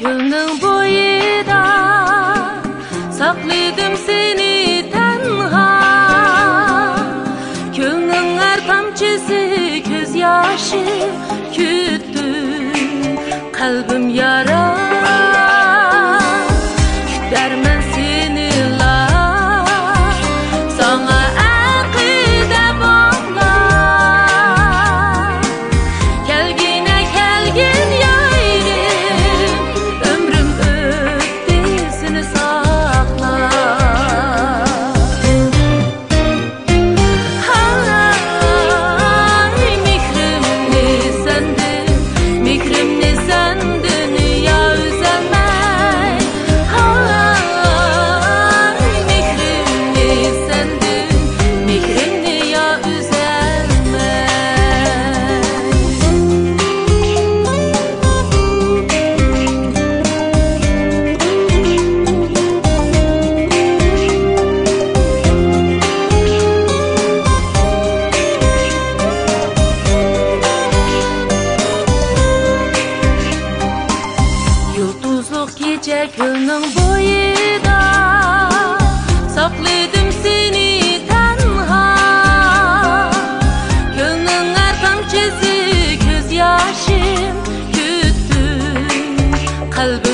Yılın boyida sakladım seni tenha. Köngün her tamçısı göz yaşı küttü. Kalbim nice gönlün boyunda Sakladım seni tenha. Gönlün erkan çizi göz yaşım küttü Kalbim